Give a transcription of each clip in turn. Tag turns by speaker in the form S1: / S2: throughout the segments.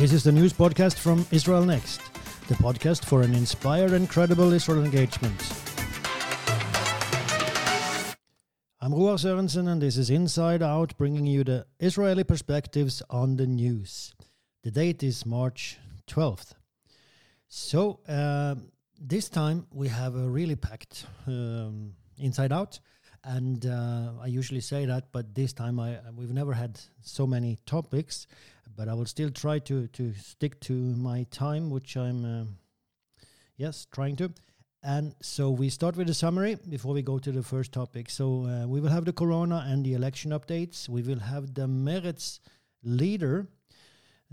S1: This is the news podcast from Israel Next, the podcast for an inspired and credible Israel engagement. I'm Roar Sørensen, and this is Inside Out, bringing you the Israeli perspectives on the news. The date is March 12th. So, uh, this time we have a really packed um, Inside Out. And uh, I usually say that, but this time I we've never had so many topics. But I will still try to to stick to my time, which I'm uh, yes trying to. And so we start with a summary before we go to the first topic. So uh, we will have the corona and the election updates. We will have the Meretz leader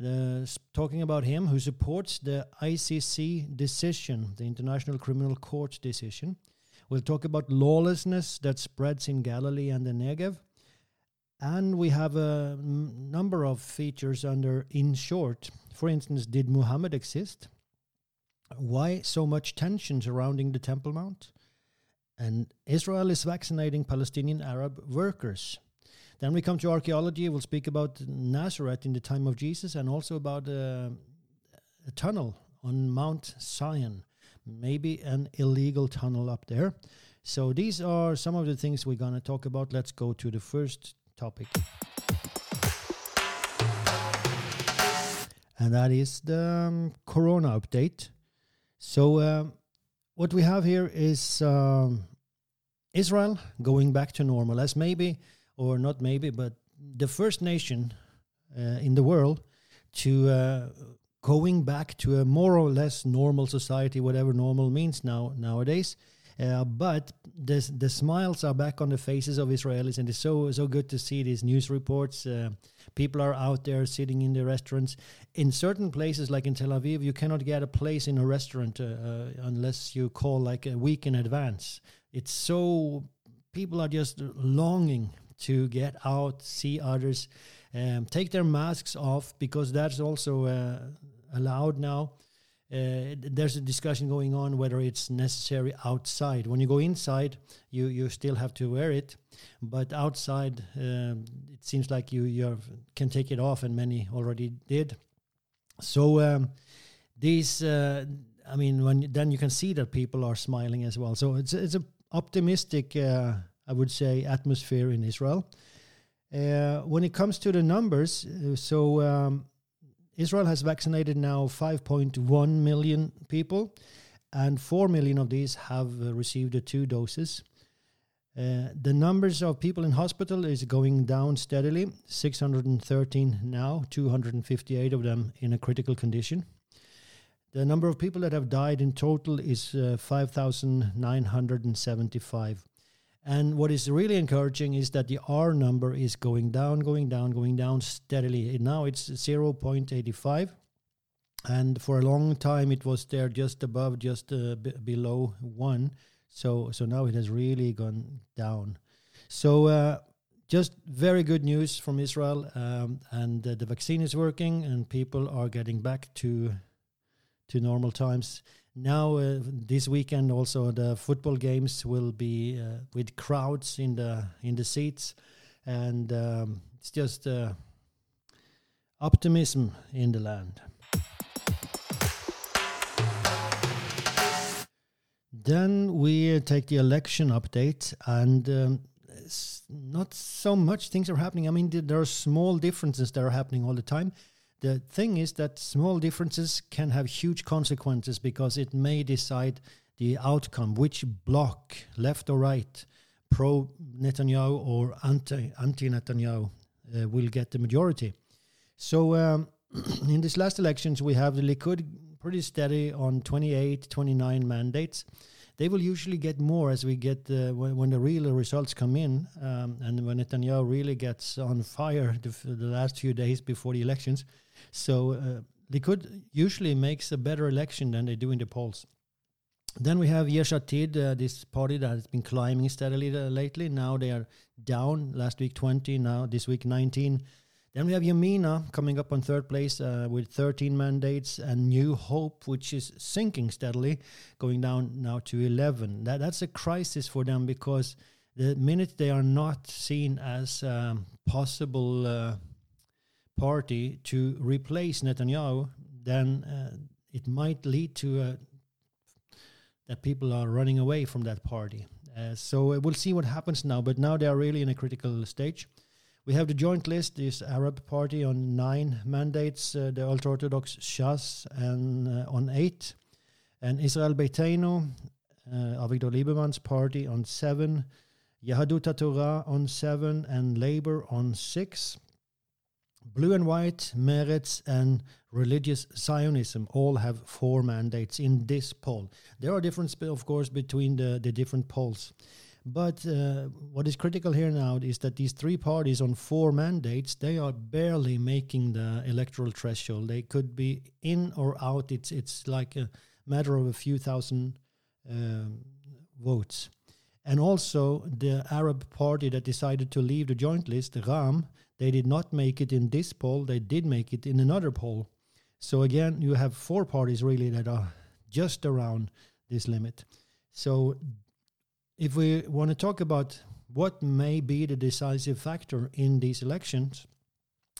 S1: uh, talking about him who supports the ICC decision, the International Criminal Court decision. We'll talk about lawlessness that spreads in Galilee and the Negev. And we have a number of features under In Short. For instance, did Muhammad exist? Why so much tension surrounding the Temple Mount? And Israel is vaccinating Palestinian Arab workers. Then we come to archaeology. We'll speak about Nazareth in the time of Jesus and also about uh, a tunnel on Mount Zion maybe an illegal tunnel up there. So these are some of the things we're going to talk about. Let's go to the first topic. And that is the um, Corona update. So, um, what we have here is um, Israel going back to normal, as maybe, or not maybe, but the first nation uh, in the world to uh, going back to a more or less normal society, whatever normal means now nowadays. Uh, but the the smiles are back on the faces of Israelis, and it's so so good to see these news reports. Uh, people are out there sitting in the restaurants. In certain places, like in Tel Aviv, you cannot get a place in a restaurant uh, uh unless you call like a week in advance. It's so people are just longing to get out, see others, um, take their masks off because that's also uh, allowed now. Uh, there's a discussion going on whether it's necessary outside. When you go inside, you you still have to wear it, but outside, um, it seems like you you can take it off, and many already did. So um, these, uh, I mean, when then you can see that people are smiling as well. So it's it's a optimistic, uh, I would say, atmosphere in Israel. Uh, when it comes to the numbers, uh, so. Um, Israel has vaccinated now 5.1 million people, and 4 million of these have uh, received two doses. Uh, the numbers of people in hospital is going down steadily 613 now 258 of them in a critical condition the number of people that have died in total is uh, 5975 and what is really encouraging is that the R number is going down, going down, going down steadily. Now it's 0.85. And for a long time, it was there just above, just uh, b- below one. So, so now it has really gone down. So, uh, just very good news from Israel, um, and uh, the vaccine is working, and people are getting back to to normal times now uh, this weekend also the football games will be uh, with crowds in the in the seats and um, it's just uh, optimism in the land. Then we take the election update and um, not so much things are happening. I mean there are small differences that are happening all the time the thing is that small differences can have huge consequences because it may decide the outcome, which block, left or right, pro Netanyahu or anti Netanyahu, uh, will get the majority. So um, in these last elections, we have the Likud pretty steady on 28, 29 mandates. They will usually get more as we get uh, when, when, the real results come in, um, and when Netanyahu really gets on fire the, the last few days before the elections so uh, Likud usually makes a better election than they do in the polls. Then we have Yesh Atid, uh, this party that has been climbing steadily uh, lately. Now they are down. Last week 20, now this week 19. Then we have Yamina coming up on third place uh, with 13 mandates, and New Hope, which is sinking steadily, going down now to 11. That that's a crisis for them because the minute they are not seen as um, possible uh, party to replace Netanyahu, then uh, it might lead to uh, that people are running away from that party. Uh, so uh, we'll see what happens now. But now they are really in a critical stage. We have the joint list, this Arab party on nine mandates, uh, the ultra Orthodox Shas and uh, on eight, and Israel Beitenu, uh, Avigdor Lieberman's party on seven, Yahadut Torah on seven, and Labour on six. Blue and White, Meretz, and Religious Zionism all have four mandates in this poll. There are differences, of course, between the, the different polls. But uh, what is critical here now is that these three parties on four mandates, they are barely making the electoral threshold. They could be in or out. It's it's like a matter of a few thousand um, votes. And also the Arab party that decided to leave the joint list, the Ram, they did not make it in this poll. They did make it in another poll. So again, you have four parties really that are just around this limit. So if we want to talk about what may be the decisive factor in these elections,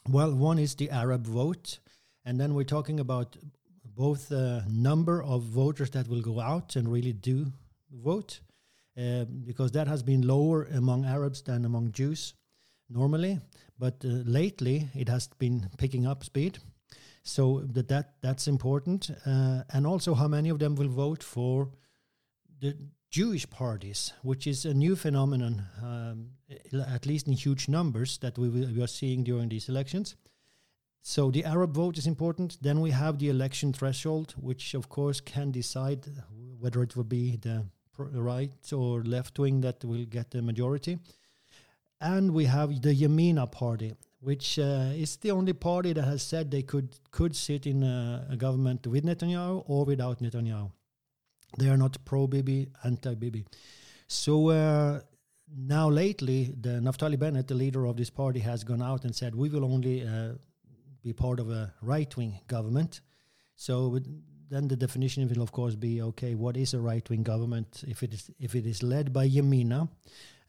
S1: well, one is the Arab vote, and then we're talking about both the number of voters that will go out and really do vote, uh, because that has been lower among Arabs than among Jews normally, but uh, lately it has been picking up speed. So that, that that's important, uh, and also how many of them will vote for the Jewish parties, which is a new phenomenon, um, at least in huge numbers that we, we are seeing during these elections. So the Arab vote is important. Then we have the election threshold, which of course can decide whether it will be the right or left wing that will get the majority. And we have the Yamina party, which uh, is the only party that has said they could could sit in a, a government with Netanyahu or without Netanyahu. They are not pro Bibi, anti Bibi. So uh, now lately, the Naftali Bennett, the leader of this party, has gone out and said we will only uh, be part of a right wing government. So then the definition will of course be okay. What is a right wing government if it is if it is led by Yamina,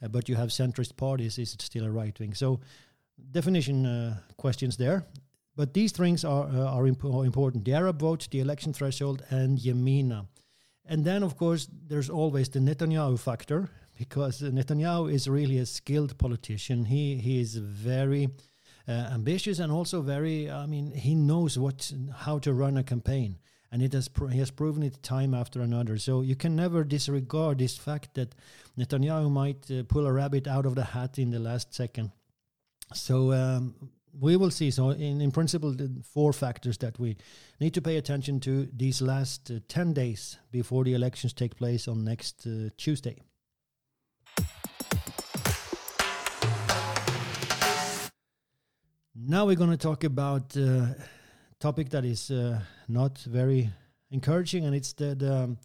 S1: but you have centrist parties? Is it still a right wing? So definition uh, questions there. But these things are uh, are imp- important: the Arab vote, the election threshold, and Yamina. And then, of course, there's always the Netanyahu factor because Netanyahu is really a skilled politician. He he is very uh, ambitious and also very. I mean, he knows what how to run a campaign, and it has he has proven it time after another. So you can never disregard this fact that Netanyahu might uh, pull a rabbit out of the hat in the last second. So um, we will see. So, in, in principle, the four factors that we need to pay attention to these last uh, 10 days before the elections take place on next uh, Tuesday. Now we're going to talk about uh, topic that is uh, not very encouraging, and it's the, the um,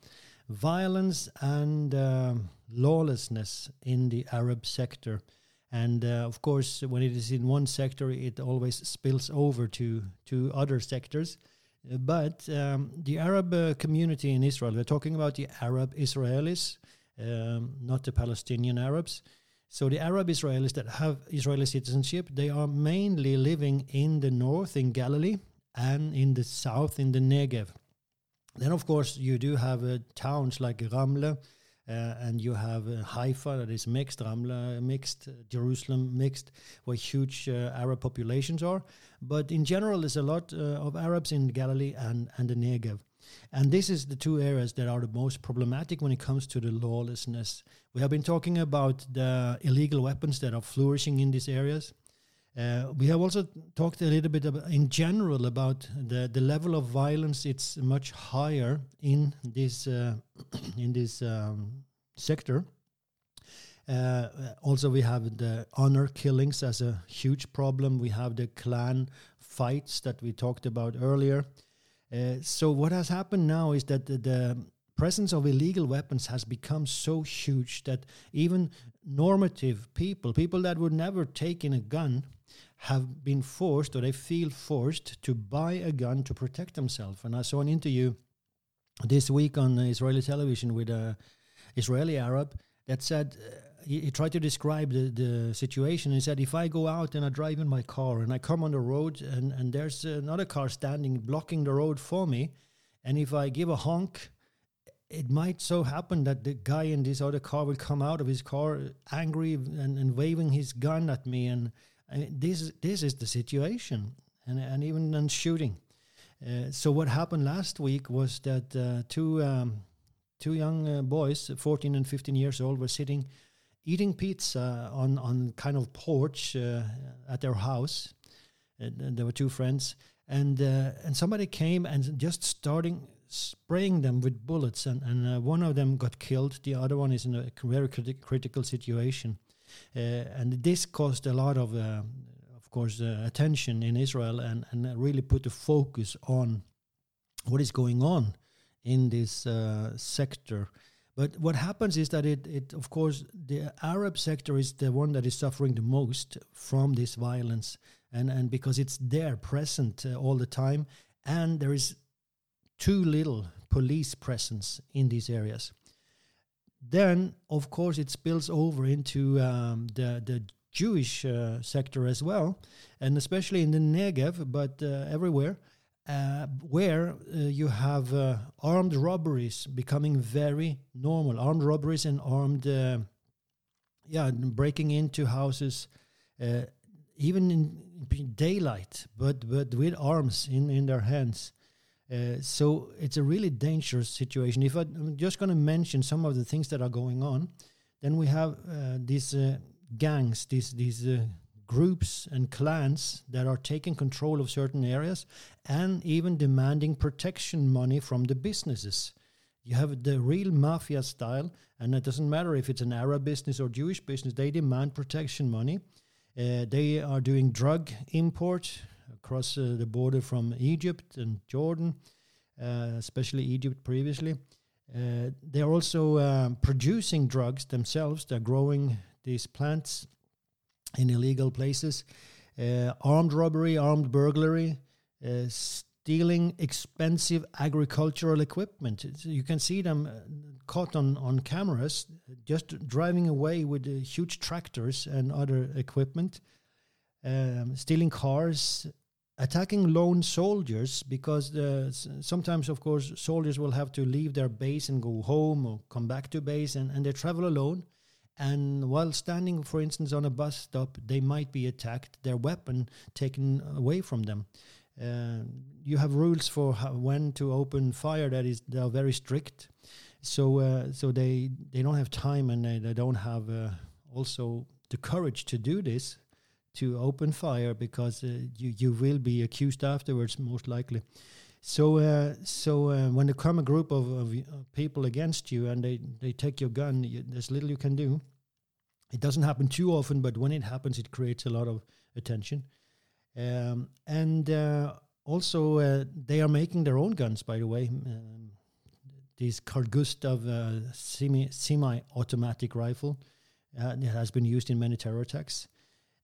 S1: violence and um, lawlessness in the Arab sector. And uh, of course, when it is in one sector, it always spills over to to other sectors. But um, the Arab uh, community in Israel, we're talking about the Arab Israelis, um, not the Palestinian Arabs. So the Arab Israelis that have Israeli citizenship, they are mainly living in the north, in Galilee, and in the south, in the Negev. Then, of course, you do have uh, towns like Ramle, uh, and you have uh, Haifa that is mixed, Ramla mixed, Jerusalem mixed, where huge uh, Arab populations are. But in general, there's a lot of Arabs in Galilee and, and the Negev. And this is the two areas that are the most problematic when it comes to the lawlessness. We have been talking about the illegal weapons that are flourishing in these areas. Uh, we have also talked a little bit about, in general about the, the level of violence. It's much higher in this uh, in this um, sector. Uh, also, we have the honor killings as a huge problem. We have the clan fights that we talked about earlier. Uh, so, what has happened now is that the, the presence of illegal weapons has become so huge that even normative people, people that would never take in a gun, have been forced or they feel forced to buy a gun to protect themselves. And I saw an interview this week on Israeli television with a Israeli Arab that said uh, he, he tried to describe the, the situation. He said, if I go out and I drive in my car and I come on the road and, and there's another car standing blocking the road for me, and if I give a honk, it might so happen that the guy in this other car will come out of his car angry and, and waving his gun at me. And this, this is the situation. And, and even then shooting. Uh, so what happened last week was that uh, two um, two young uh, boys, 14 and 15 years old, were sitting eating pizza on on kind of porch uh, at their house. And there were two friends, and uh, and somebody came and just starting spraying them with bullets, and and uh, one of them got killed. The other one is in a very criti- critical situation, and this caused a lot of of course, uh, attention in Israel and, and really put the focus on what is going on in this uh, sector. But what happens is that it, it, of course, the Arab sector is the one that is suffering the most from this violence, and and because it's there, present uh, all the time, and there is too little police presence in these areas. Then, of course, it spills over into um, the the Jewish uh, sector as well, and especially in the Negev, but uh, everywhere, uh, where uh, you have uh, armed robberies becoming very normal. Armed robberies and armed, uh, yeah, breaking into houses, even in daylight, but but with arms in in their hands. So it's a really dangerous situation. If I, am just going to mention some of the things that are going on, then we have these gangs, these these uh, groups and clans that are taking control of certain areas and even demanding protection money from the businesses. You have the real mafia style, and it doesn't matter if it's an Arab business or Jewish business, they demand protection money. Uh, they are doing drug import across uh, the border from Egypt and Jordan, uh, especially Egypt previously. Uh, they are also uh, producing drugs themselves. They're growing these plants in illegal places, armed robbery, armed burglary, stealing expensive agricultural equipment. It's, you can see them caught on, on cameras just driving away with uh, huge tractors and other equipment, um, stealing cars, attacking lone soldiers because sometimes of course soldiers will have to leave their base and go home or come back to base and, and they travel alone and while standing, for instance, on a bus stop, they might be attacked, their weapon taken away from them. Uh, you have rules for when to open fire that is they are very strict. So uh, so they they don't have time and they, they don't have uh, also the courage to do this to open fire because uh, you you will be accused afterwards most likely. So, uh, so uh, when there come a group of, of, people against you and they, they take your gun, you, there's little you can do. It doesn't happen too often, but when it happens, it creates a lot of attention. Um, and uh, also, uh, they are making their own guns, by the way. Um, this Carl Gustav uh, semi semi-automatic rifle uh, it has been used in many terror attacks.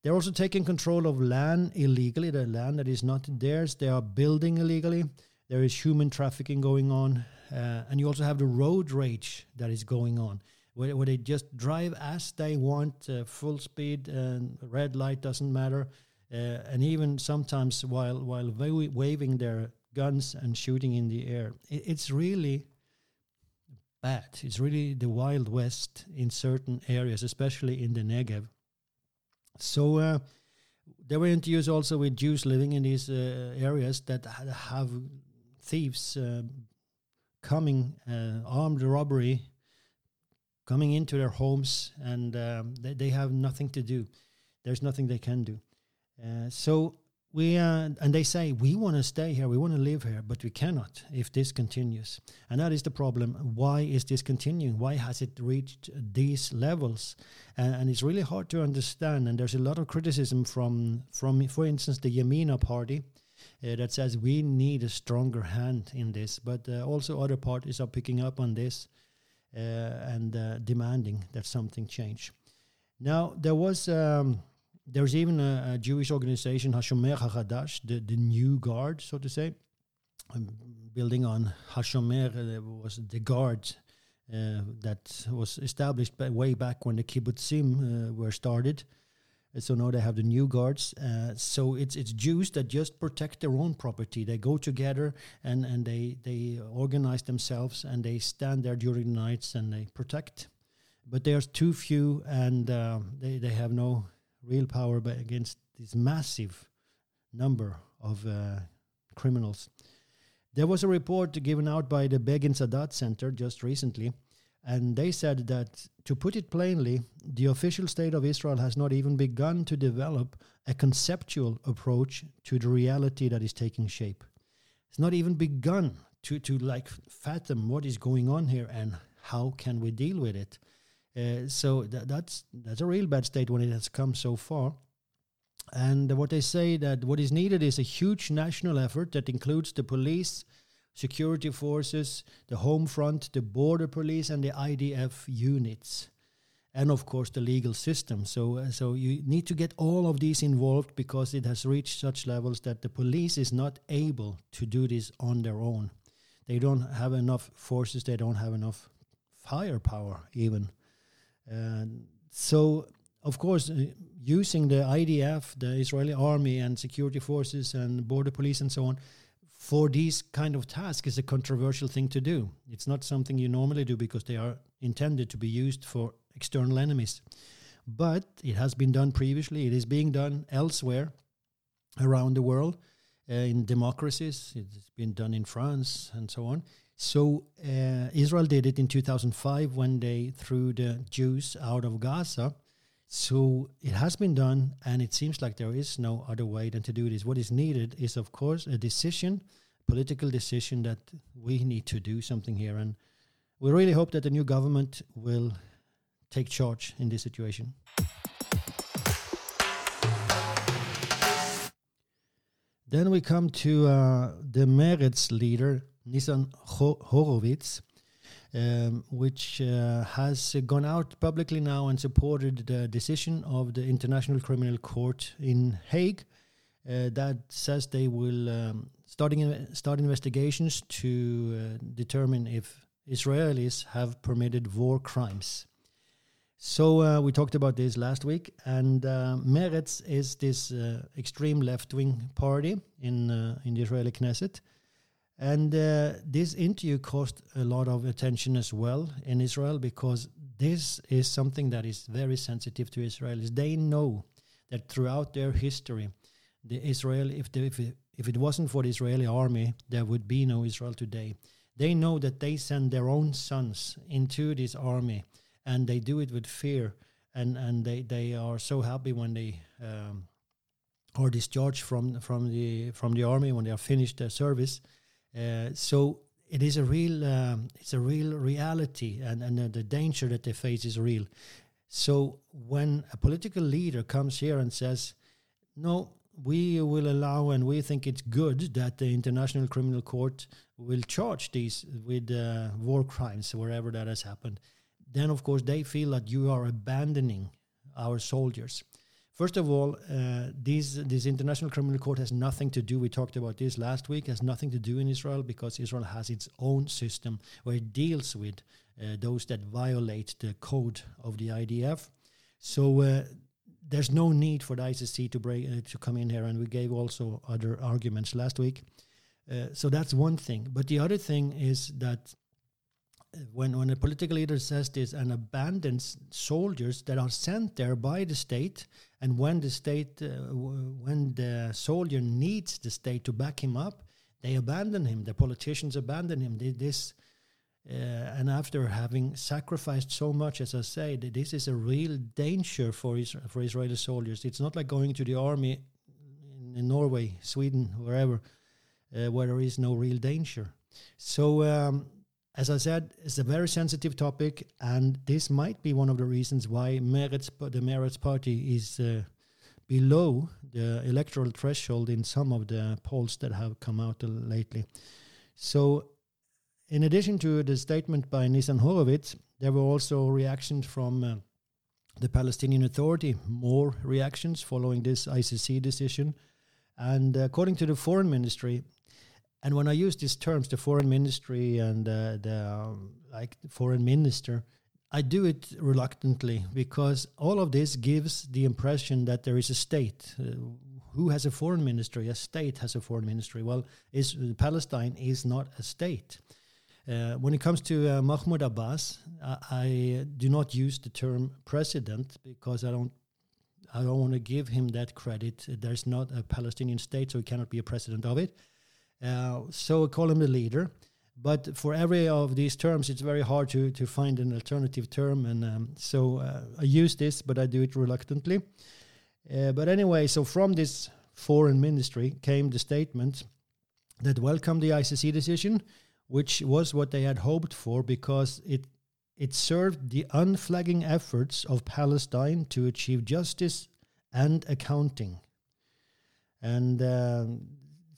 S1: They're also taking control of land illegally, the land that is not theirs. They are building illegally. There is human trafficking going on. Uh, and you also have the road rage that is going on, where, where they just drive as they want, uh, full speed, and red light doesn't matter. Uh, and even sometimes while, while wa- waving their guns and shooting in the air. It, it's really bad. It's really the Wild West in certain areas, especially in the Negev. So uh, there were interviews also with Jews living in these uh, areas that have thieves uh, coming, uh, armed robbery, coming into their homes, and um, they, they, have nothing to do. There's nothing they can do. Uh, so we uh, and they say we want to stay here, we want to live here, but we cannot if this continues. And that is the problem. Why is this continuing? Why has it reached these levels? And, and it's really hard to understand. And there's a lot of criticism from from, for instance, the Yamina party uh, that says we need a stronger hand in this, but uh, also other parties are picking up on this uh, and uh, demanding that something change. Now there was. Um, there's even a, a, Jewish organization, Hashomer HaChadash, the, the new guard, so to say, building on Hashomer, uh, was the guard uh, that was established way back when the kibbutzim uh, were started. Uh, so now they have the new guards. Uh, so it's it's Jews that just protect their own property. They go together and and they they organize themselves and they stand there during the nights and they protect. But there's too few and uh, they they have no real power but against this massive number of uh, criminals. There was a report given out by the Begin Sadat Center just recently, and they said that, to put it plainly, the official state of Israel has not even begun to develop a conceptual approach to the reality that is taking shape. It's not even begun to, to like fathom what is going on here and how can we deal with it. Uh, so th- that's that's a real bad state when it has come so far. And what they say that what is needed is a huge national effort that includes the police, security forces, the home front, the border police, and the IDF units, and of course the legal system. So, uh, so you need to get all of these involved because it has reached such levels that the police is not able to do this on their own. They don't have enough forces. They don't have enough firepower even. So of course, uh, using the IDF, the Israeli army and security forces and border police and so on, for these kind of tasks is a controversial thing to do. It's not something you normally do because they are intended to be used for external enemies. But it has been done previously. It is being done elsewhere around the world uh, in democracies. It's been done in France and so on. So uh, Israel did it in 2005 when they threw the Jews out of Gaza so it has been done, and it seems like there is no other way than to do this. What is needed is, of course, a decision, political decision that we need to do something here. And we really hope that the new government will take charge in this situation. Then we come to uh, the Meretz leader, Nitzan Horowitz um, which uh, has gone out publicly now and supported the decision of the International Criminal Court in Hague uh, that says they will um, starting start investigations to uh, determine if Israelis have permitted war crimes. So uh, we talked about this last week, and uh, Meretz is this uh, extreme left-wing party in in the Israeli Knesset, and uh, this interview caused a lot of attention as well in Israel because this is something that is very sensitive to Israelis. They know that throughout their history, the Israel, if, if, it, if it wasn't for the Israeli army, there would be no Israel today. They know that they send their own sons into this army, and they do it with fear, and, and they, they are so happy when they um, are discharged from from the from the army when they are finished their service uh, so it is a real um, it's a real reality and, and uh, the danger that they face is real. So when a political leader comes here and says no we will allow and we think it's good that the international criminal court will charge these with uh, war crimes wherever that has happened then of course they feel that you are abandoning our soldiers First of all, uh, this this international criminal court has nothing to do. We talked about this last week. Has nothing to do in Israel because Israel has its own system where it deals with uh, those that violate the code of the IDF. So uh, there's no need for the ICC to break uh, to come in here, and we gave also other arguments last week. Uh, so that's one thing. But the other thing is that when when a political leader says this and abandons soldiers that are sent there by the state, and when the state, uh, when the soldier needs the state to back him up, they abandon him. The politicians abandon him. They, this, uh, and after having sacrificed so much, as I say, this is a real danger for Isra- for Israeli soldiers. It's not like going to the army in, in Norway, Sweden, wherever, uh, where there is no real danger. So. Um, as I said, it's a very sensitive topic, and this might be one of the reasons why Meretz, the Meretz party is uh, below the electoral threshold in some of the polls that have come out lately. So, in addition to the statement by Nitzan Horowitz, there were also reactions from uh, the Palestinian Authority, more reactions following this ICC decision. And according to the foreign ministry, and when I use these terms, the foreign ministry and uh, the um, like foreign minister, I do it reluctantly because all of this gives the impression that there is a state. Uh, who has a foreign ministry? A state has a foreign ministry. Well, is Palestine is not a state. Uh, when it comes to uh, Mahmoud Abbas, I, I, do not use the term president because I don't. I don't want to give him that credit. There's not a Palestinian state, so he cannot be a president of it. Uh, so I call him a leader. But for every of these terms, it's very hard to, to find an alternative term. And um, so uh, I use this, but I do it reluctantly. Uh, but anyway, so from this foreign ministry came the statement that welcomed the ICC decision which was what they had hoped for because it it served the unflagging efforts of Palestine to achieve justice and accounting. And um,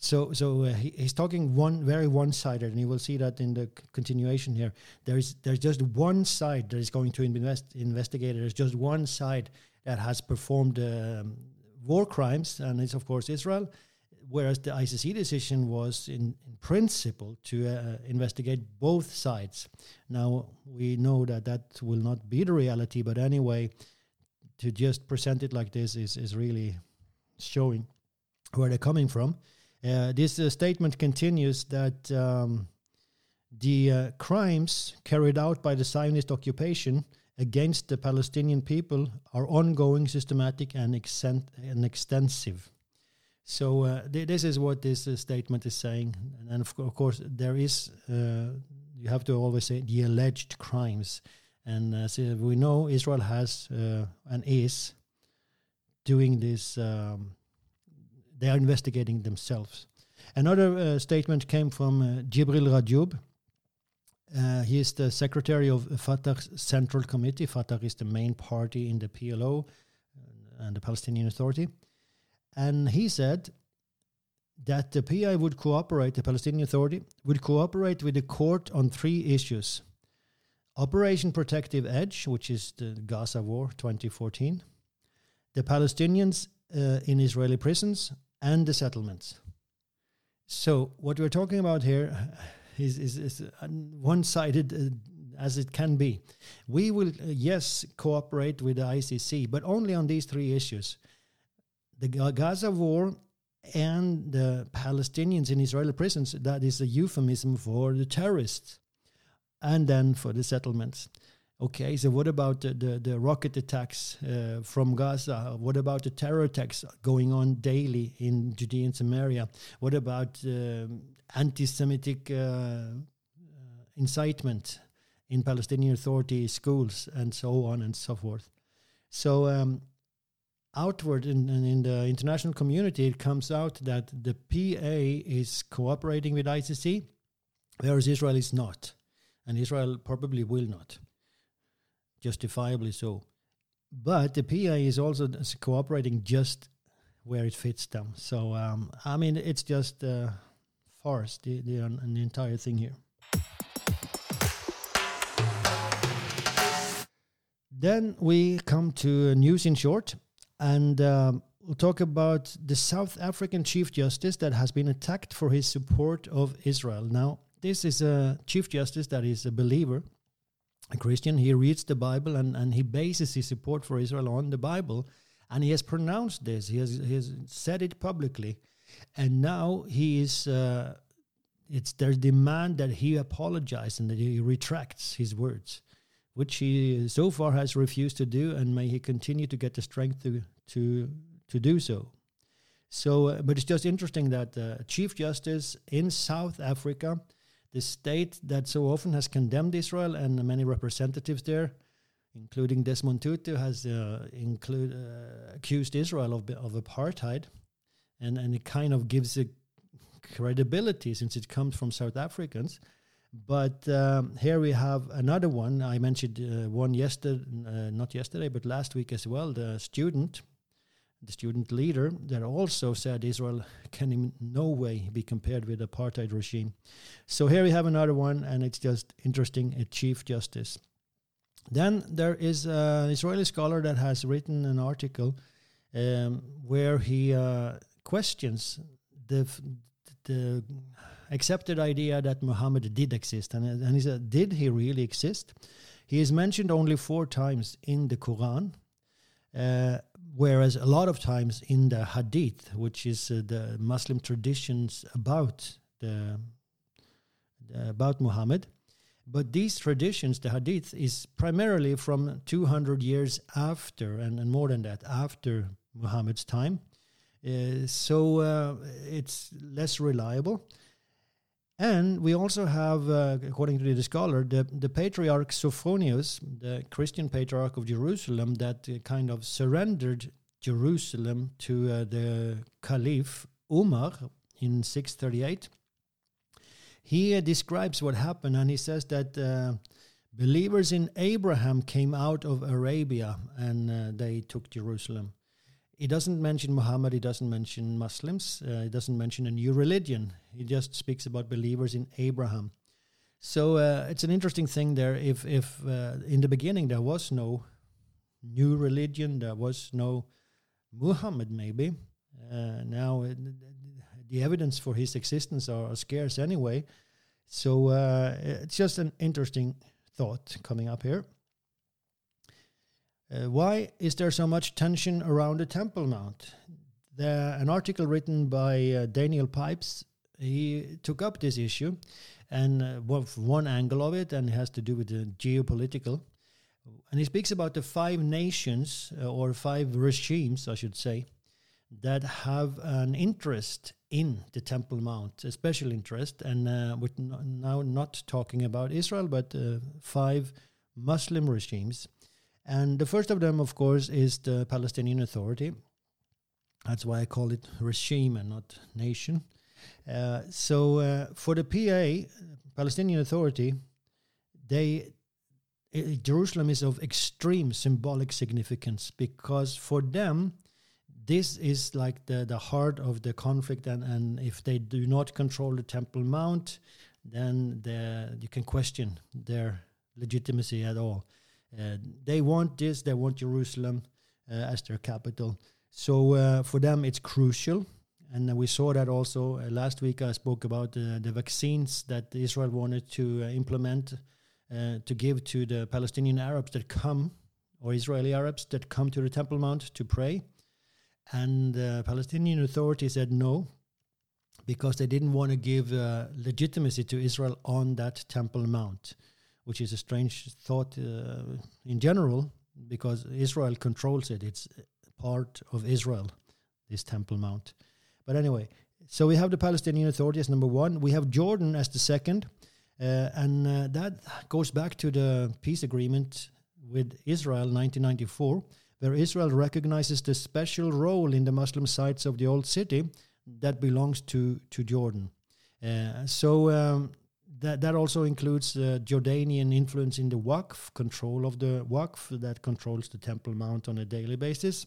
S1: so, so uh, he, he's talking one very one-sided, and you will see that in the continuation here. There's there's just one side that is going to invest, investigate. There's just one side that has performed um, war crimes, and it's of course Israel whereas the ICC decision was in, in principle to uh, investigate both sides. Now we know that that will not be the reality, but anyway, to just present it like this is is really showing where they're coming from. Uh, this uh, statement continues that um, the uh, crimes carried out by the Zionist occupation against the Palestinian people are ongoing, systematic, and, exen- and extensive. So uh, th- this is what this uh, statement is saying, and of, co- of course there is. You have to always say the alleged crimes, and as we know, Israel has and is doing this. Um, they are investigating themselves. Another uh, statement came from Jibril Rajoub. he is the secretary of Fatah's Central Committee. Fatah is the main party in the PLO and the Palestinian Authority. And he said that the PI would cooperate, the Palestinian Authority would cooperate with the court on three issues Operation Protective Edge, which is the Gaza War 2014, the Palestinians uh, in Israeli prisons, and the settlements. So, what we're talking about here is, is, is one sided uh, as it can be. We will, uh, yes, cooperate with the ICC, but only on these three issues the Gaza war and the Palestinians in Israeli prisons, that is a euphemism for the terrorists and then for the settlements. Okay, so what about the, the, the rocket attacks uh, from Gaza? What about the terror attacks going on daily in Judea and Samaria? What about uh, anti Semitic uh, uh, incitement in Palestinian Authority schools and so on and so forth? So, um, outward in, in the international community, it comes out that the PA is cooperating with ICC, whereas Israel is not. And Israel probably will not, justifiably so. But the PA is also cooperating just where it fits them. So, um, I mean, it's just uh, farce, the, the, the entire thing here. Then we come to news in short and um, we'll talk about the South African Chief Justice that has been attacked for his support of Israel. Now, this is a Chief Justice that is a believer, a Christian. He reads the Bible and, and he bases his support for Israel on the Bible. And he has pronounced this, he has, he has said it publicly. And now he is. Uh, it's their demand that he apologize and that he retracts his words which he so far has refused to do, and may he continue to get the strength to to to do so. So, uh, but it's just interesting that uh, Chief Justice in South Africa, the state that so often has condemned Israel, and many representatives there, including Desmond Tutu, has uh, include uh, accused Israel of of apartheid, and and it kind of gives it credibility since it comes from South Africans. But um, here we have another one. I mentioned uh, one yesterday, uh, not yesterday, but last week as well. The student, the student leader, that also said Israel can in no way be compared with apartheid regime. So here we have another one, and it's just interesting. A chief justice. Then there is an Israeli scholar that has written an article um, where he uh, questions the the accepted idea that Muhammad did exist. And, and he said, did he really exist? He is mentioned only four times in the Quran, uh, whereas a lot of times in the Hadith, which is uh, the Muslim traditions about the, about Muhammad. But these traditions, the Hadith, is primarily from 200 years after, and, and more than that, after Muhammad's time. Uh, so uh, it's less reliable. And we also have, uh, according to the scholar, the, the patriarch Sophronius, the Christian patriarch of Jerusalem, that uh, kind of surrendered Jerusalem to uh, the Caliph Umar in 638. He uh, describes what happened and he says that believers in Abraham came out of Arabia and they took Jerusalem. He doesn't mention Muhammad, he doesn't mention Muslims, uh, he doesn't mention a new religion. He just speaks about believers in Abraham. So uh, it's an interesting thing there. If, if uh, in the beginning there was no new religion, there was no Muhammad, maybe. Uh, now it, the evidence for his existence are, are scarce anyway. So uh, it's just an interesting thought coming up here. Uh, why is there so much tension around the Temple Mount? The, an article written by uh, Daniel Pipes, he took up this issue, and uh, one angle of it, and it has to do with the geopolitical. And he speaks about the five nations, uh, or five regimes, I should say, that have an interest in the Temple Mount, a special interest. And uh, we're now not talking about Israel, but uh, five Muslim regimes and the first of them, of course, is the Palestinian Authority. That's why I call it regime and not nation. Uh, so uh, for the PA, Palestinian Authority, they Jerusalem is of extreme symbolic significance because for them, this is like the, the heart of the conflict. And, and if they do not control the Temple Mount, then the, you can question their legitimacy at all. Uh, they want this, they want Jerusalem uh, as their capital. So uh, for them, it's crucial. And we saw that also last week. I spoke about the vaccines that Israel wanted to implement to give to the Palestinian Arabs that come, or Israeli Arabs that come to the Temple Mount to pray. And the Palestinian Authority said no, because they didn't want to give uh, legitimacy to Israel on that Temple Mount which is a strange thought uh, in general because Israel controls it. It's part of Israel, this Temple Mount. But anyway, so we have the Palestinian Authority as number one. We have Jordan as the second. Uh, and uh, that goes back to the peace agreement with Israel 1994, where Israel recognizes the special role in the Muslim sites of the old city that belongs to, to Jordan. Uh, so um, that that also includes uh, Jordanian influence in the Waqf, control of the Waqf that controls the Temple Mount on a daily basis.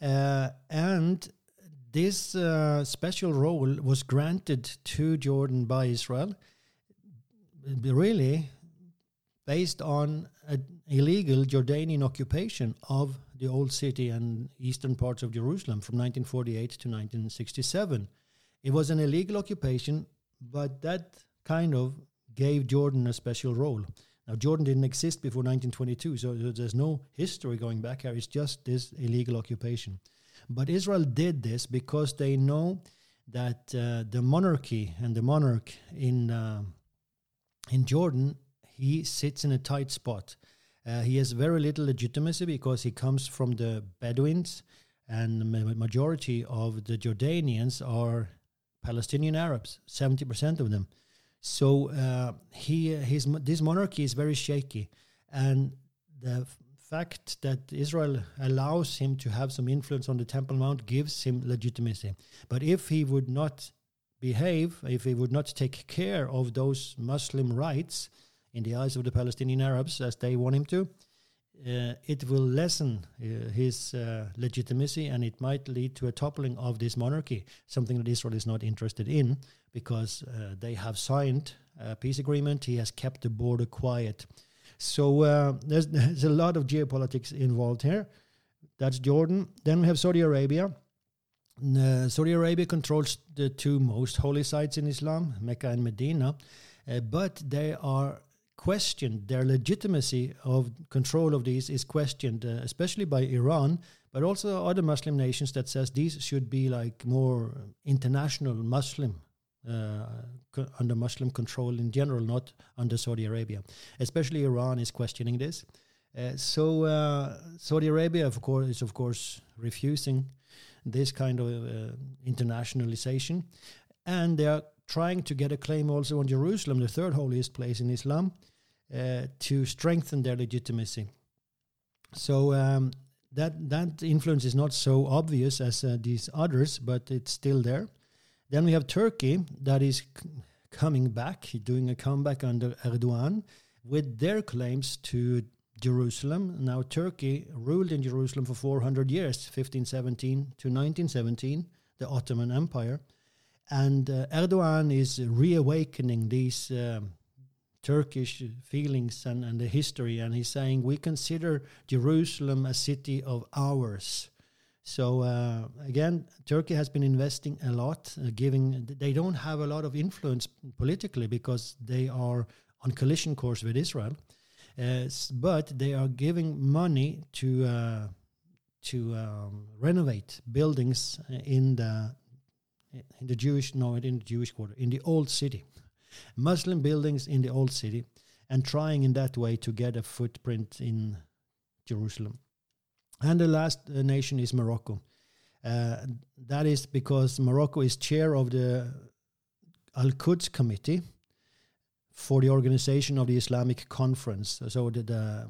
S1: Uh, and this uh, special role was granted to Jordan by Israel, really based on an illegal Jordanian occupation of the old city and eastern parts of Jerusalem from 1948 to 1967. It was an illegal occupation but that kind of gave Jordan a special role. Now, Jordan didn't exist before 1922, so there's no history going back here. It's just this illegal occupation. But Israel did this because they know that uh, the monarchy and the monarch in uh, in Jordan he sits in a tight spot. Uh, he has very little legitimacy because he comes from the Bedouins, and the majority of the Jordanians are Palestinian Arabs, 70% of them. So uh, he, his, this monarchy is very shaky. And the fact that Israel allows him to have some influence on the Temple Mount gives him legitimacy. But if he would not behave, if he would not take care of those Muslim rights in the eyes of the Palestinian Arabs as they want him to, uh, it will lessen uh, his uh, legitimacy and it might lead to a toppling of this monarchy, something that Israel is not interested in because uh, they have signed a peace agreement. He has kept the border quiet. So uh, there's, there's a lot of geopolitics involved here. That's Jordan. Then we have Saudi Arabia. Uh, Saudi Arabia controls the two most holy sites in Islam, Mecca and Medina, but they are questioned. Their legitimacy of control of these is questioned, uh, especially by Iran, but also other Muslim nations that says these should be like more international Muslim uh, under Muslim control in general, not under Saudi Arabia. Especially Iran is questioning this. Uh, so uh, Saudi Arabia, of course, is of course refusing this kind of uh, internationalization, and they are trying to get a claim also on Jerusalem, the third holiest place in Islam, to strengthen their legitimacy. So um, that that influence is not so obvious as uh, these others, but it's still there. Then we have Turkey that is coming back, doing a comeback under Erdogan with their claims to Jerusalem. Now, Turkey ruled in Jerusalem for 400 years, 1517 to 1917, the Ottoman Empire. And uh, Erdogan is reawakening these um, Turkish feelings and, and the history, and he's saying we consider Jerusalem a city of ours. So uh, again, Turkey has been investing a lot, uh, giving. They don't have a lot of influence politically because they are on collision course with Israel, uh, but they are giving money to uh, to um, renovate buildings in the in the Jewish no in the Jewish quarter in the old city, Muslim buildings in the old city, and trying in that way to get a footprint in Jerusalem. And the last uh, nation is Morocco. Uh, that is because Morocco is chair of the Al Quds Committee for the organization of the Islamic Conference. So the, the,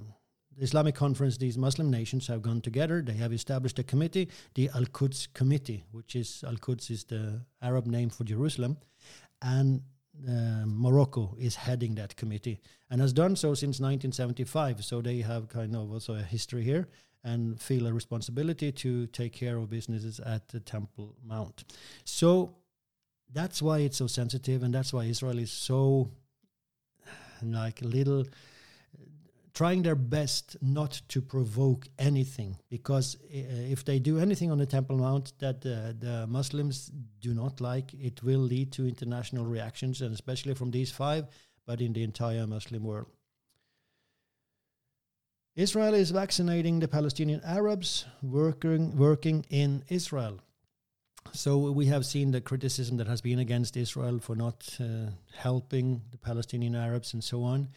S1: Islamic Conference, these Muslim nations have gone together. They have established a committee, the Al Quds Committee, which is Al Quds is the Arab name for Jerusalem, and uh, Morocco is heading that committee and has done so since 1975. So they have kind of also a history here and feel a responsibility to take care of businesses at the Temple Mount. So that's why it's so sensitive, and that's why Israel is so like little trying their best not to provoke anything because if they do anything on the temple mount that uh, the muslims do not like it will lead to international reactions and especially from these five but in the entire muslim world Israel is vaccinating the Palestinian Arabs working working in Israel. So we have seen the criticism that has been against Israel for not uh, helping the Palestinian Arabs and so on.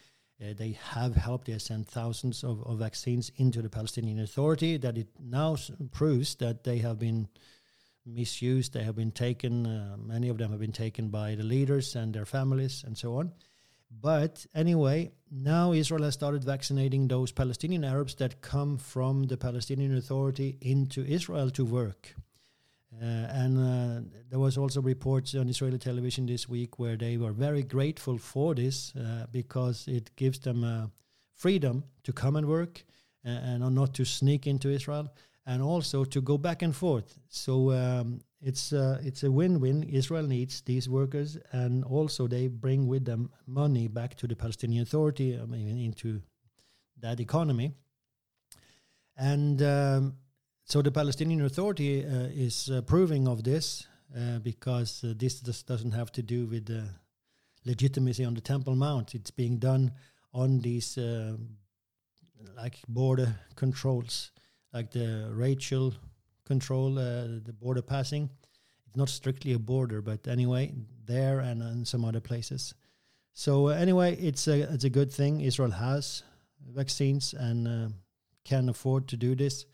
S1: Uh, they have helped. They sent thousands of, of, vaccines into the Palestinian Authority. That it now proves that they have been misused. They have been taken. Uh, many of them have been taken by the leaders and their families and so on. But anyway, now Israel has started vaccinating those Palestinian Arabs that come from the Palestinian Authority into Israel to work. Uh, and uh, there was also reports on Israeli television this week where they were very grateful for this uh, because it gives them freedom to come and work uh, and not to sneak into Israel and also to go back and forth. So um, it's uh, it's a win-win. Israel needs these workers, and also they bring with them money back to the Palestinian Authority, I mean, into that economy. And um, so the Palestinian Authority uh, is approving of this uh, because uh, this doesn't have to do with the legitimacy on the Temple Mount. It's being done on these like border controls, like the Rachel control the border passing. It's not strictly a border, but anyway, there and in some other places. So uh, anyway, it's a it's a good thing. Israel has vaccines and uh, can afford to do this,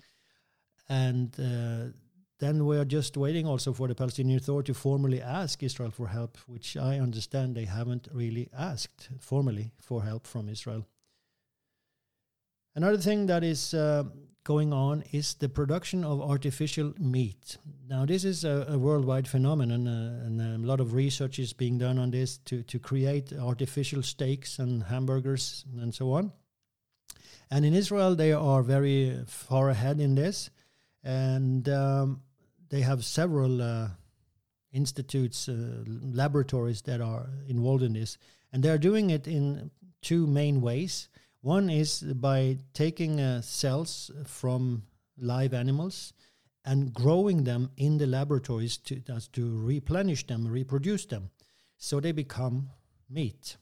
S1: and uh, then we are just waiting also for the Palestinian Authority to formally ask Israel for help, which I understand they haven't really asked formally for help from Israel. Another thing that is uh, going on is the production of artificial meat. Now, this is a, a worldwide phenomenon, uh, and a lot of research is being done on this to, to create artificial steaks and hamburgers and so on. And in Israel, they are very far ahead in this, and um, they have several uh, institutes, uh, laboratories that are involved in this, and they are doing it in two main ways. One is by taking uh, cells from live animals and growing them in the laboratories to, to replenish them, reproduce them. So they become meat.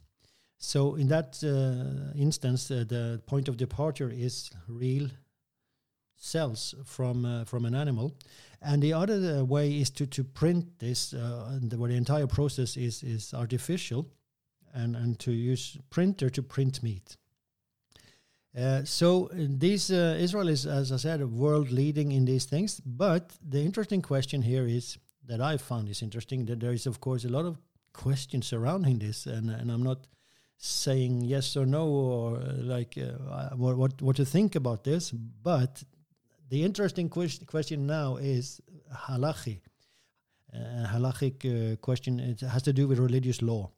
S1: So in that uh, instance, uh, the point of departure is real cells from uh, from an animal, and the other uh, way is to to print this, uh, the, where the entire process is is artificial, and and to use printer to print meat. Uh, so these Israel is, as I said, world leading in these things. But the interesting question here is that I found is interesting that there is of course a lot of questions surrounding this, and and I'm not saying yes or no or uh, like uh, what, what what to think about this but the interesting question now is halachi uh, halachic uh, question it has to do with religious law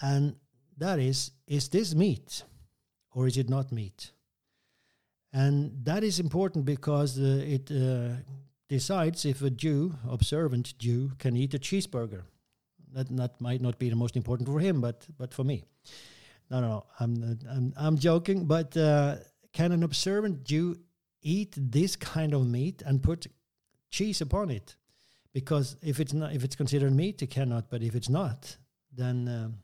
S1: and that is is this meat or is it not meat and that is important because uh, it uh, decides if a jew observant jew can eat a cheeseburger that that might not be the most important for him, but but for me. No, no, no I'm I'm, I'm joking. But uh, can an observant Jew eat this kind of meat and put cheese upon it? Because if it's not, if it's considered meat, it cannot. But if it's not, then um,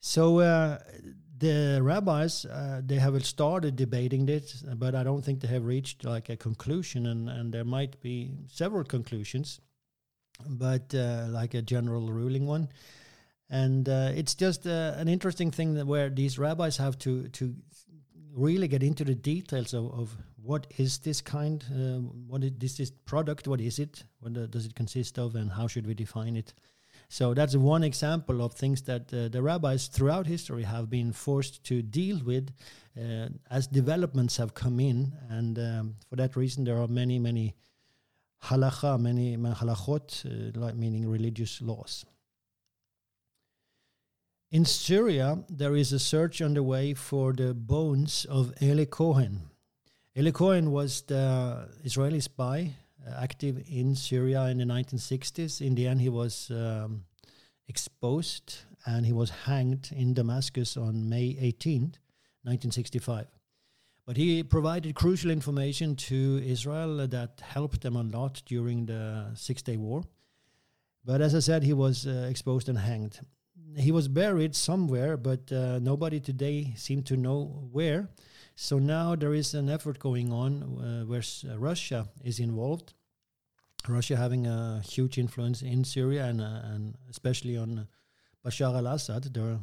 S1: so uh, the rabbis uh, they have started debating this, but I don't think they have reached like a conclusion, and and there might be several conclusions but uh, like a general ruling one. And uh, it's just uh, an interesting thing that where these rabbis have to to really get into the details of, of what is this kind, uh, what is this, this product, what is it, what does it consist of, and how should we define it. So that's one example of things that uh, the rabbis throughout history have been forced to deal with uh, as developments have come in, and um, for that reason there are many many halacha, many halachot, uh, like meaning religious laws. In Syria, there is a search underway for the bones of Eli Cohen. Eli Cohen was the Israeli spy uh, active in Syria in the 1960s. In the end, he was um, exposed and he was hanged in Damascus on May 18, 1965. But he provided crucial information to Israel that helped them a lot during the Six Day War. But as I said, he was uh, exposed and hanged. He was buried somewhere, but uh, nobody today seemed to know where. So now there is an effort going on uh, where uh, Russia is involved. Russia having a huge influence in Syria and, uh, and especially on Bashar al Assad, the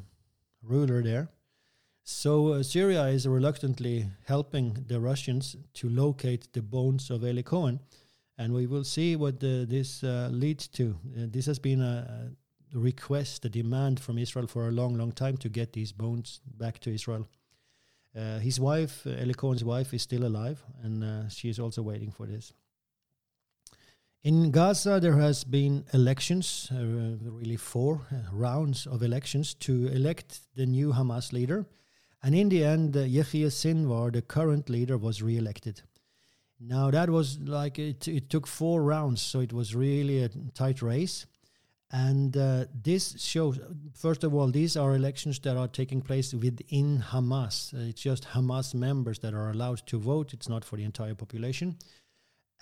S1: ruler there. So uh, Syria is reluctantly helping the Russians to locate the bones of Eli Cohen, and we will see what the, this uh, leads to. Uh, this has been a, request, the demand from Israel for a long, long time to get these bones back to Israel. Uh, his wife, uh, Eli Cohen's wife, is still alive, and uh, she is also waiting for this. In Gaza, there has been elections, really four rounds of elections to elect the new Hamas leader. And in the end, uh, Sinwar, the current leader, was re-elected. Now that was like it, it took four rounds, so it was really a tight race. And uh, this shows, first of all, these are elections that are taking place within Hamas. Uh, it's just Hamas members that are allowed to vote. It's not for the entire population.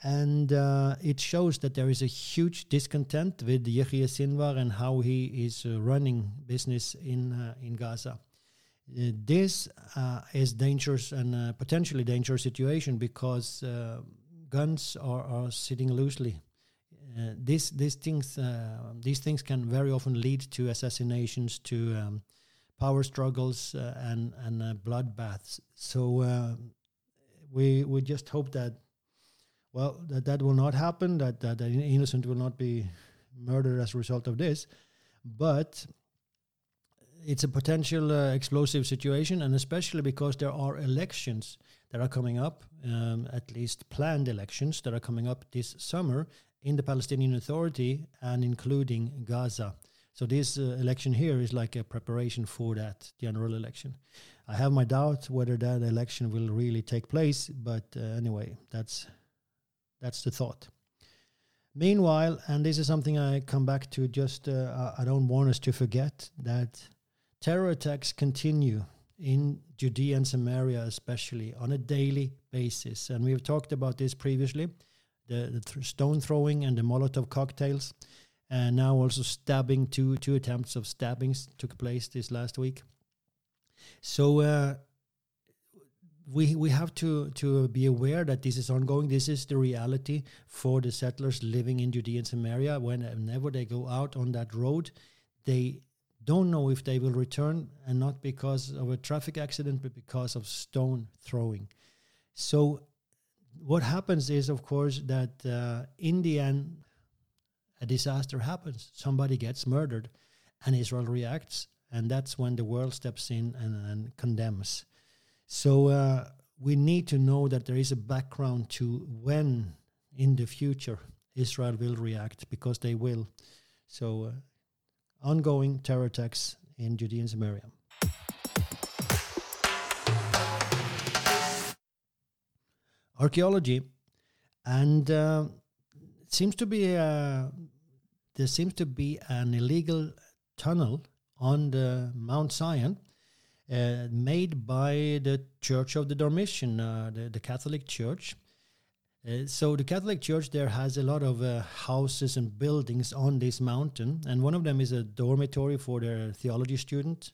S1: And uh, it shows that there is a huge discontent with Yahya Sinwar and how he is uh, running business in uh, in Gaza. This is dangerous and potentially dangerous situation because guns are, are sitting loosely. Uh, these these things uh, these things can very often lead to assassinations, to um, power struggles, uh, and and bloodbaths. So we we just hope that well that that will not happen. That that innocent will not be murdered as a result of this. But it's a potential uh, explosive situation, and especially because there are elections that are coming up, um, at least planned elections that are coming up this summer in the Palestinian Authority and including Gaza. So this uh, election here is like a preparation for that general election. I have my doubt whether that election will really take place, but uh, anyway, that's that's the thought. Meanwhile, and this is something I come back to, just uh, I don't want us to forget that Terror attacks continue in Judea and Samaria, especially on a daily basis. And we've talked about this previously the, the th- stone throwing and the Molotov cocktails. And now also stabbing, two, two attempts of stabbings took place this last week. So uh, we we have to to be aware that this is ongoing. This is the reality for the settlers living in Judea and Samaria. Whenever they go out on that road, they don't know if they will return, and not because of a traffic accident, but because of stone throwing. So, what happens is, of course, that uh, in the end, a disaster happens. Somebody gets murdered, and Israel reacts, and that's when the world steps in and, and condemns. So uh, we need to know that there is a background to when in the future Israel will react because they will. So uh, ongoing terror attacks in Judea and Samaria. Archaeology, and uh, seems to be a, there seems to be an illegal tunnel on the Mount Zion uh, made by the Church of the Dormition, uh, the, the, Catholic Church. Uh, so the Catholic Church there has a lot of uh, houses and buildings on this mountain, and one of them is a dormitory for their theology students.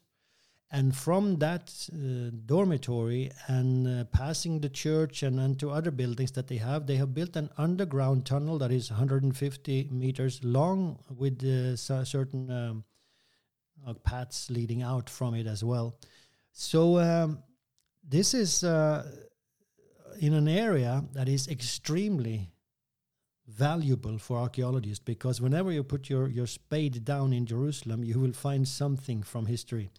S1: And from that uh, dormitory and uh, passing the church and, and to other buildings that they have, they have built an underground tunnel that is 150 meters long with certain um, paths leading out from it as well. So um, this is uh, in an area that is extremely valuable for archaeologists because whenever you put your, your spade down in Jerusalem, you will find something from history.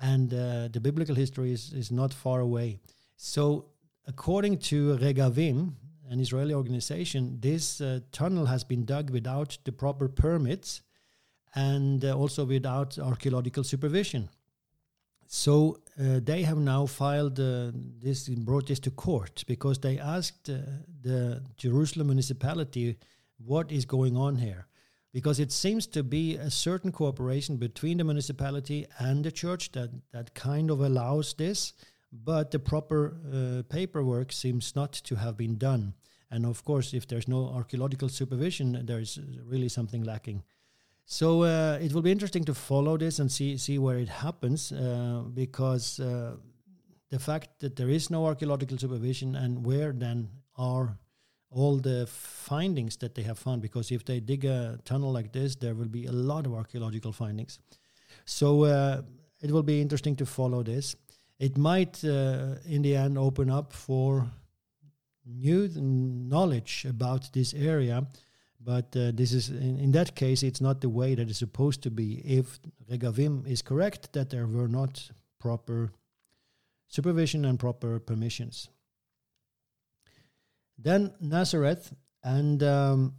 S1: And uh, the biblical history is, is not far away. So, according to Regavim, an Israeli organization, this uh, tunnel has been dug without the proper permits and uh, also without archaeological supervision. So uh, they have now filed uh, this, brought this to court because they asked uh, the Jerusalem municipality what is going on here, because it seems to be a certain cooperation between the municipality and the church that that kind of allows this, but the proper uh, paperwork seems not to have been done. And of course, if there's no archaeological supervision, there is really something lacking. So uh, it will be interesting to follow this and see see where it happens, uh, because uh, the fact that there is no archaeological supervision and where then are all the findings that they have found. Because if they dig a tunnel like this, there will be a lot of archaeological findings. So uh, it will be interesting to follow this. It might, uh, in the end, open up for new knowledge about this area but uh, this is in, in, that case, it's not the way that it's supposed to be. If Regavim is correct that there were not proper supervision and proper permissions. Then Nazareth and um,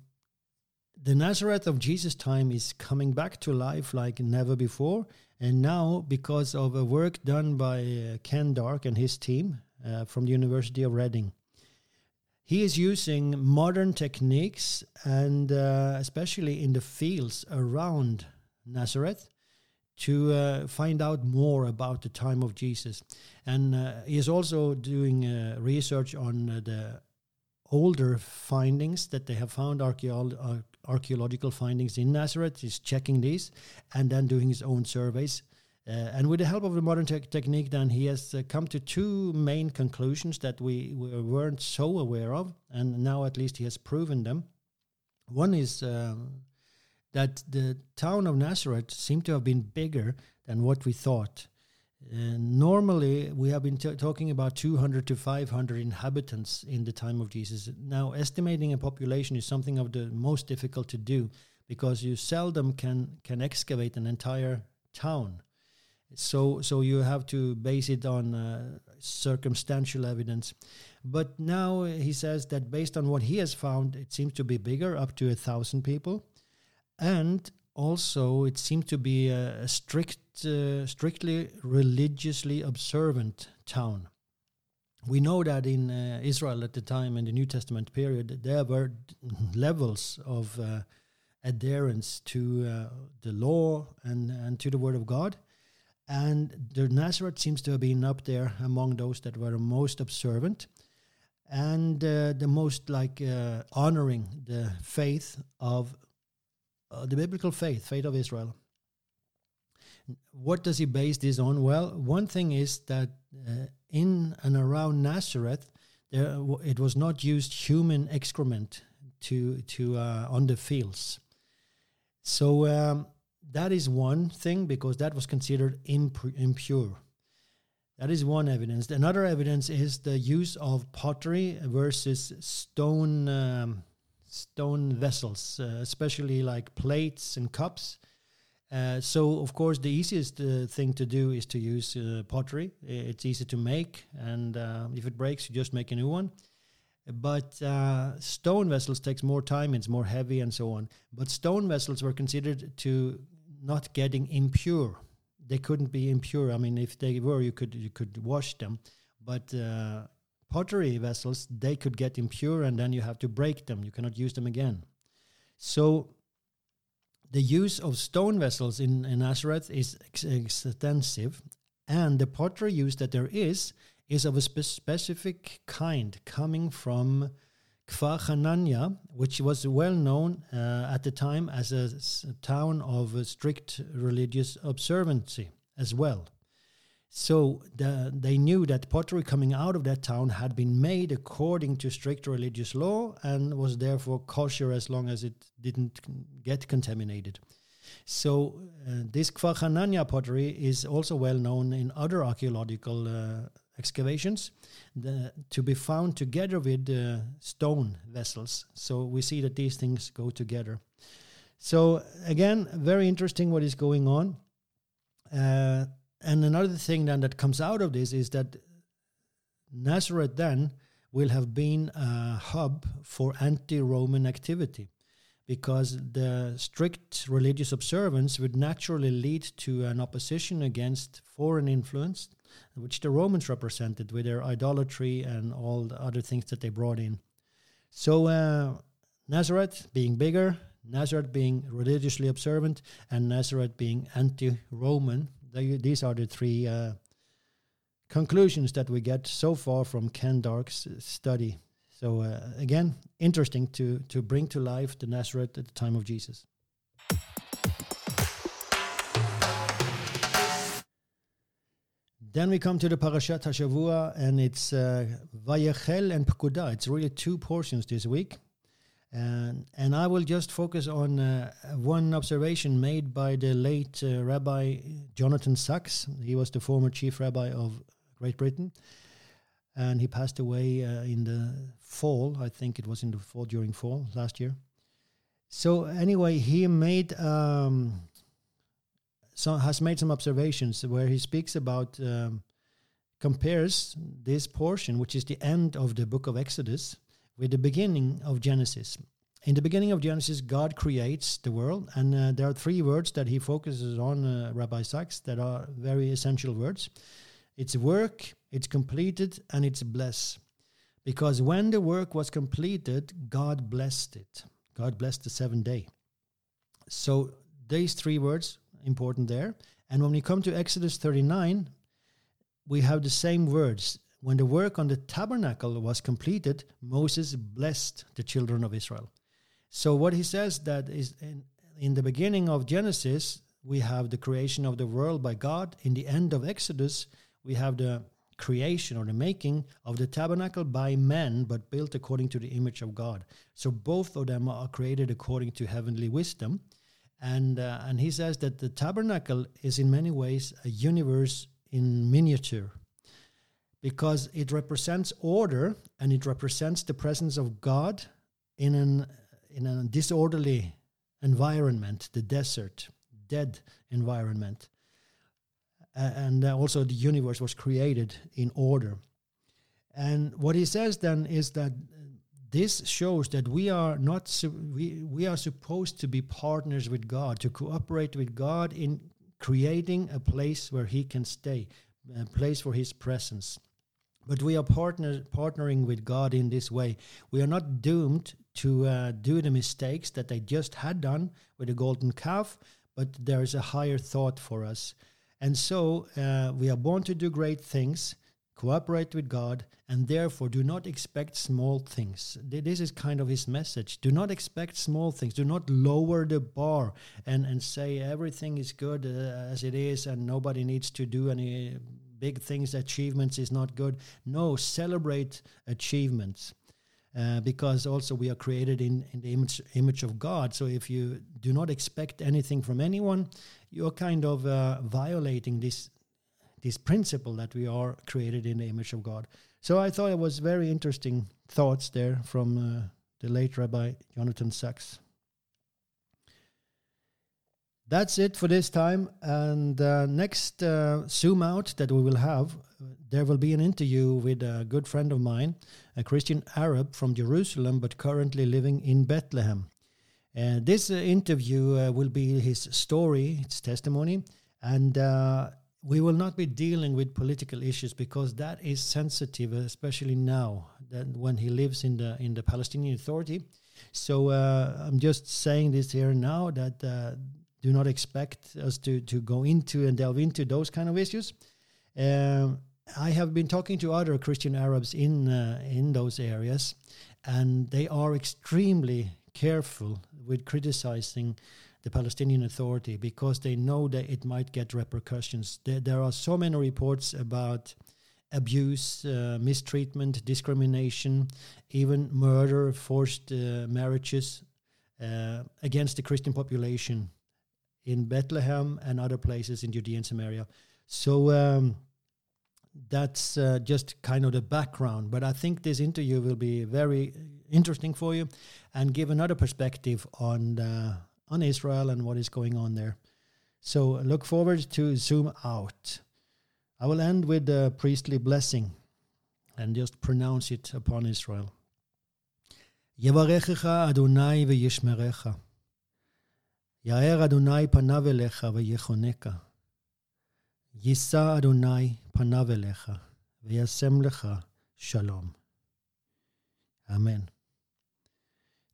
S1: the Nazareth of Jesus' time is coming back to life like never before. And now, because of a work done by uh, Ken Dark and his team uh, from the University of Reading, he is using modern techniques and uh, especially in the fields around Nazareth to uh, find out more about the time of Jesus. And uh, he is also doing uh, research on uh, the older findings that they have found archeolo- archaeological findings in Nazareth. He's checking these and then doing his own surveys uh, and with the help of the modern te- technique, then he has uh, come to two main conclusions that we, we, weren't so aware of, and now at least he has proven them. One is um, that the town of Nazareth seemed to have been bigger than what we thought. Normally, we have been t- talking about 200 to 500 inhabitants in the time of Jesus. Now, estimating a population is something of the most difficult to do because you seldom can can excavate an entire town. So, so you have to base it on uh, circumstantial evidence. But now he says that based on what he has found, it seems to be bigger, up to a thousand people, and also it seems to be a, a strict, uh, strictly religiously observant town. We know that in uh, Israel at the time in the New Testament period, there were levels of uh, adherence to uh, the law and, and to the Word of God And the Nazareth seems to have been up there among those that were most observant and uh, the most like uh, honoring the faith of uh, the biblical faith, faith of Israel. What does he base this on? Well, one thing is that uh, in and around Nazareth, there it was not used human excrement to to uh, on the fields. So um, that is one thing because that was considered imp- impure. That is one evidence. Another evidence is the use of pottery versus stone um, stone vessels, uh, especially like plates and cups. Uh, so, of course, the easiest uh, thing to do is to use uh, pottery. It's easy to make, and uh, if it breaks, you just make a new one. But uh, stone vessels takes more time; it's more heavy, and so on. But stone vessels were considered to not getting impure. They couldn't be impure. I mean, if they were, you could you could wash them. But pottery vessels, they could get impure, and then you have to break them. You cannot use them again. So the use of stone vessels in, in Nazareth is ex- extensive, and the pottery use that there is is of a spe- specific kind coming from Kfar Hanania, which was well known uh, at the time as a town of a strict religious observancy as well. So the, they knew that pottery coming out of that town had been made according to strict religious law and was therefore kosher as long as it didn't get contaminated. So uh, this Kfar Hanania pottery is also well known in other archaeological uh, excavations the, to be found together with uh, stone vessels. So we see that these things go together. So again, very interesting what is going on. And another thing then that comes out of this is that Nazareth then will have been a hub for anti-Roman activity because the strict religious observance would naturally lead to an opposition against foreign influence, which the Romans represented with their idolatry and all the other things that they brought in. So uh, Nazareth being bigger, Nazareth being religiously observant, and Nazareth being anti-Roman. They, these are the three uh, conclusions that we get so far from Ken Dark's study. So uh, again, interesting to to bring to life the Nazareth at the time of Jesus. Then we come to the Parashat Hashavua, and it's uh, Vayakhel and Pekudei. It's really two portions this week. And, and I will just focus on uh, one observation made by the late uh, Rabbi Jonathan Sacks. He was the former chief rabbi of Great Britain. And he passed away uh, in the fall. I think it was in the fall, during fall last year. So, anyway, he made. Um, so has made some observations where he speaks about um, compares this portion, which is the end of the book of Exodus, with the beginning of Genesis. In the beginning of Genesis, God creates the world, and uh, there are three words that he focuses on, uh, Rabbi Sacks, that are very essential words. It's work, it's completed, and it's bless. Because when the work was completed, God blessed it. God blessed the seventh day. So these three words important there. And when we come to Exodus 39, we have the same words. When the work on the tabernacle was completed, Moses blessed the children of Israel. So what he says that is in, in the beginning of Genesis, we have the creation of the world by God. In the end of Exodus, we have the creation or the making of the tabernacle by men, but built according to the image of God. So both of them are created according to heavenly wisdom and uh, and he says that the tabernacle is in many ways a universe in miniature because it represents order and it represents the presence of God in an in a disorderly environment the desert dead environment. And uh, also the universe was created in order. And what he says then is that this shows that we are not we, we are supposed to be partners with God to cooperate with God in creating a place where he can stay a place for his presence but we are partner, partnering with God in this way we are not doomed to uh, do the mistakes that they just had done with the golden calf but there is a higher thought for us And so uh, we are born to do great things, cooperate with God, and therefore do not expect small things. This is kind of his message. Do not expect small things. Do not lower the bar and, and say everything is good uh, as it is and nobody needs to do any big things, achievements is not good. No, celebrate achievements. Uh, because also we are created in, in the image, image of God. So if you do not expect anything from anyone, you're kind of uh, violating this this principle that we are created in the image of God. So I thought it was very interesting thoughts there from uh, the late Rabbi Jonathan Sacks. That's it for this time. And uh, next uh, Zoom out that we will have, there will be an interview with a good friend of mine, a Christian Arab from Jerusalem, but currently living in Bethlehem. Uh, this uh, interview uh, will be his story, his testimony, and uh, we will not be dealing with political issues because that is sensitive, especially now that when he lives in the in the Palestinian Authority. So uh, I'm just saying this here now that uh, do not expect us to to go into and delve into those kind of issues. Um, I have been talking to other Christian Arabs in uh, in those areas, and they are extremely careful with criticizing the Palestinian Authority because they know that it might get repercussions. There, there are so many reports about abuse, uh, mistreatment, discrimination, even murder, forced uh, marriages uh, against the Christian population in Bethlehem and other places in Judea and Samaria. So um, that's uh, just kind of the background. But I think this interview will be very interesting for you and give another perspective on uh, on Israel and what is going on there. So look forward to zoom out. I will end with a priestly blessing and just pronounce it upon Israel. Yevarechecha Adonai veYishmerecha. יאר אדוני פניו אליך ויחונקה. יישא אדוני פניו אליך וישם לך shalom. Amen.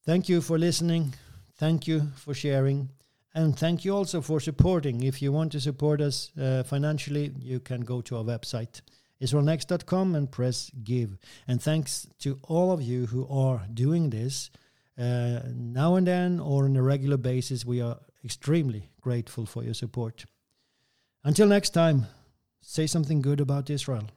S1: Thank you for listening. Thank you for sharing. And thank you also for supporting. If you want to support us uh, financially, you can go to our website, israelnext.com, and press give. And thanks to all of you who are doing this uh, now and then or on a regular basis. We are extremely grateful for your support. Until next time, say something good about Israel.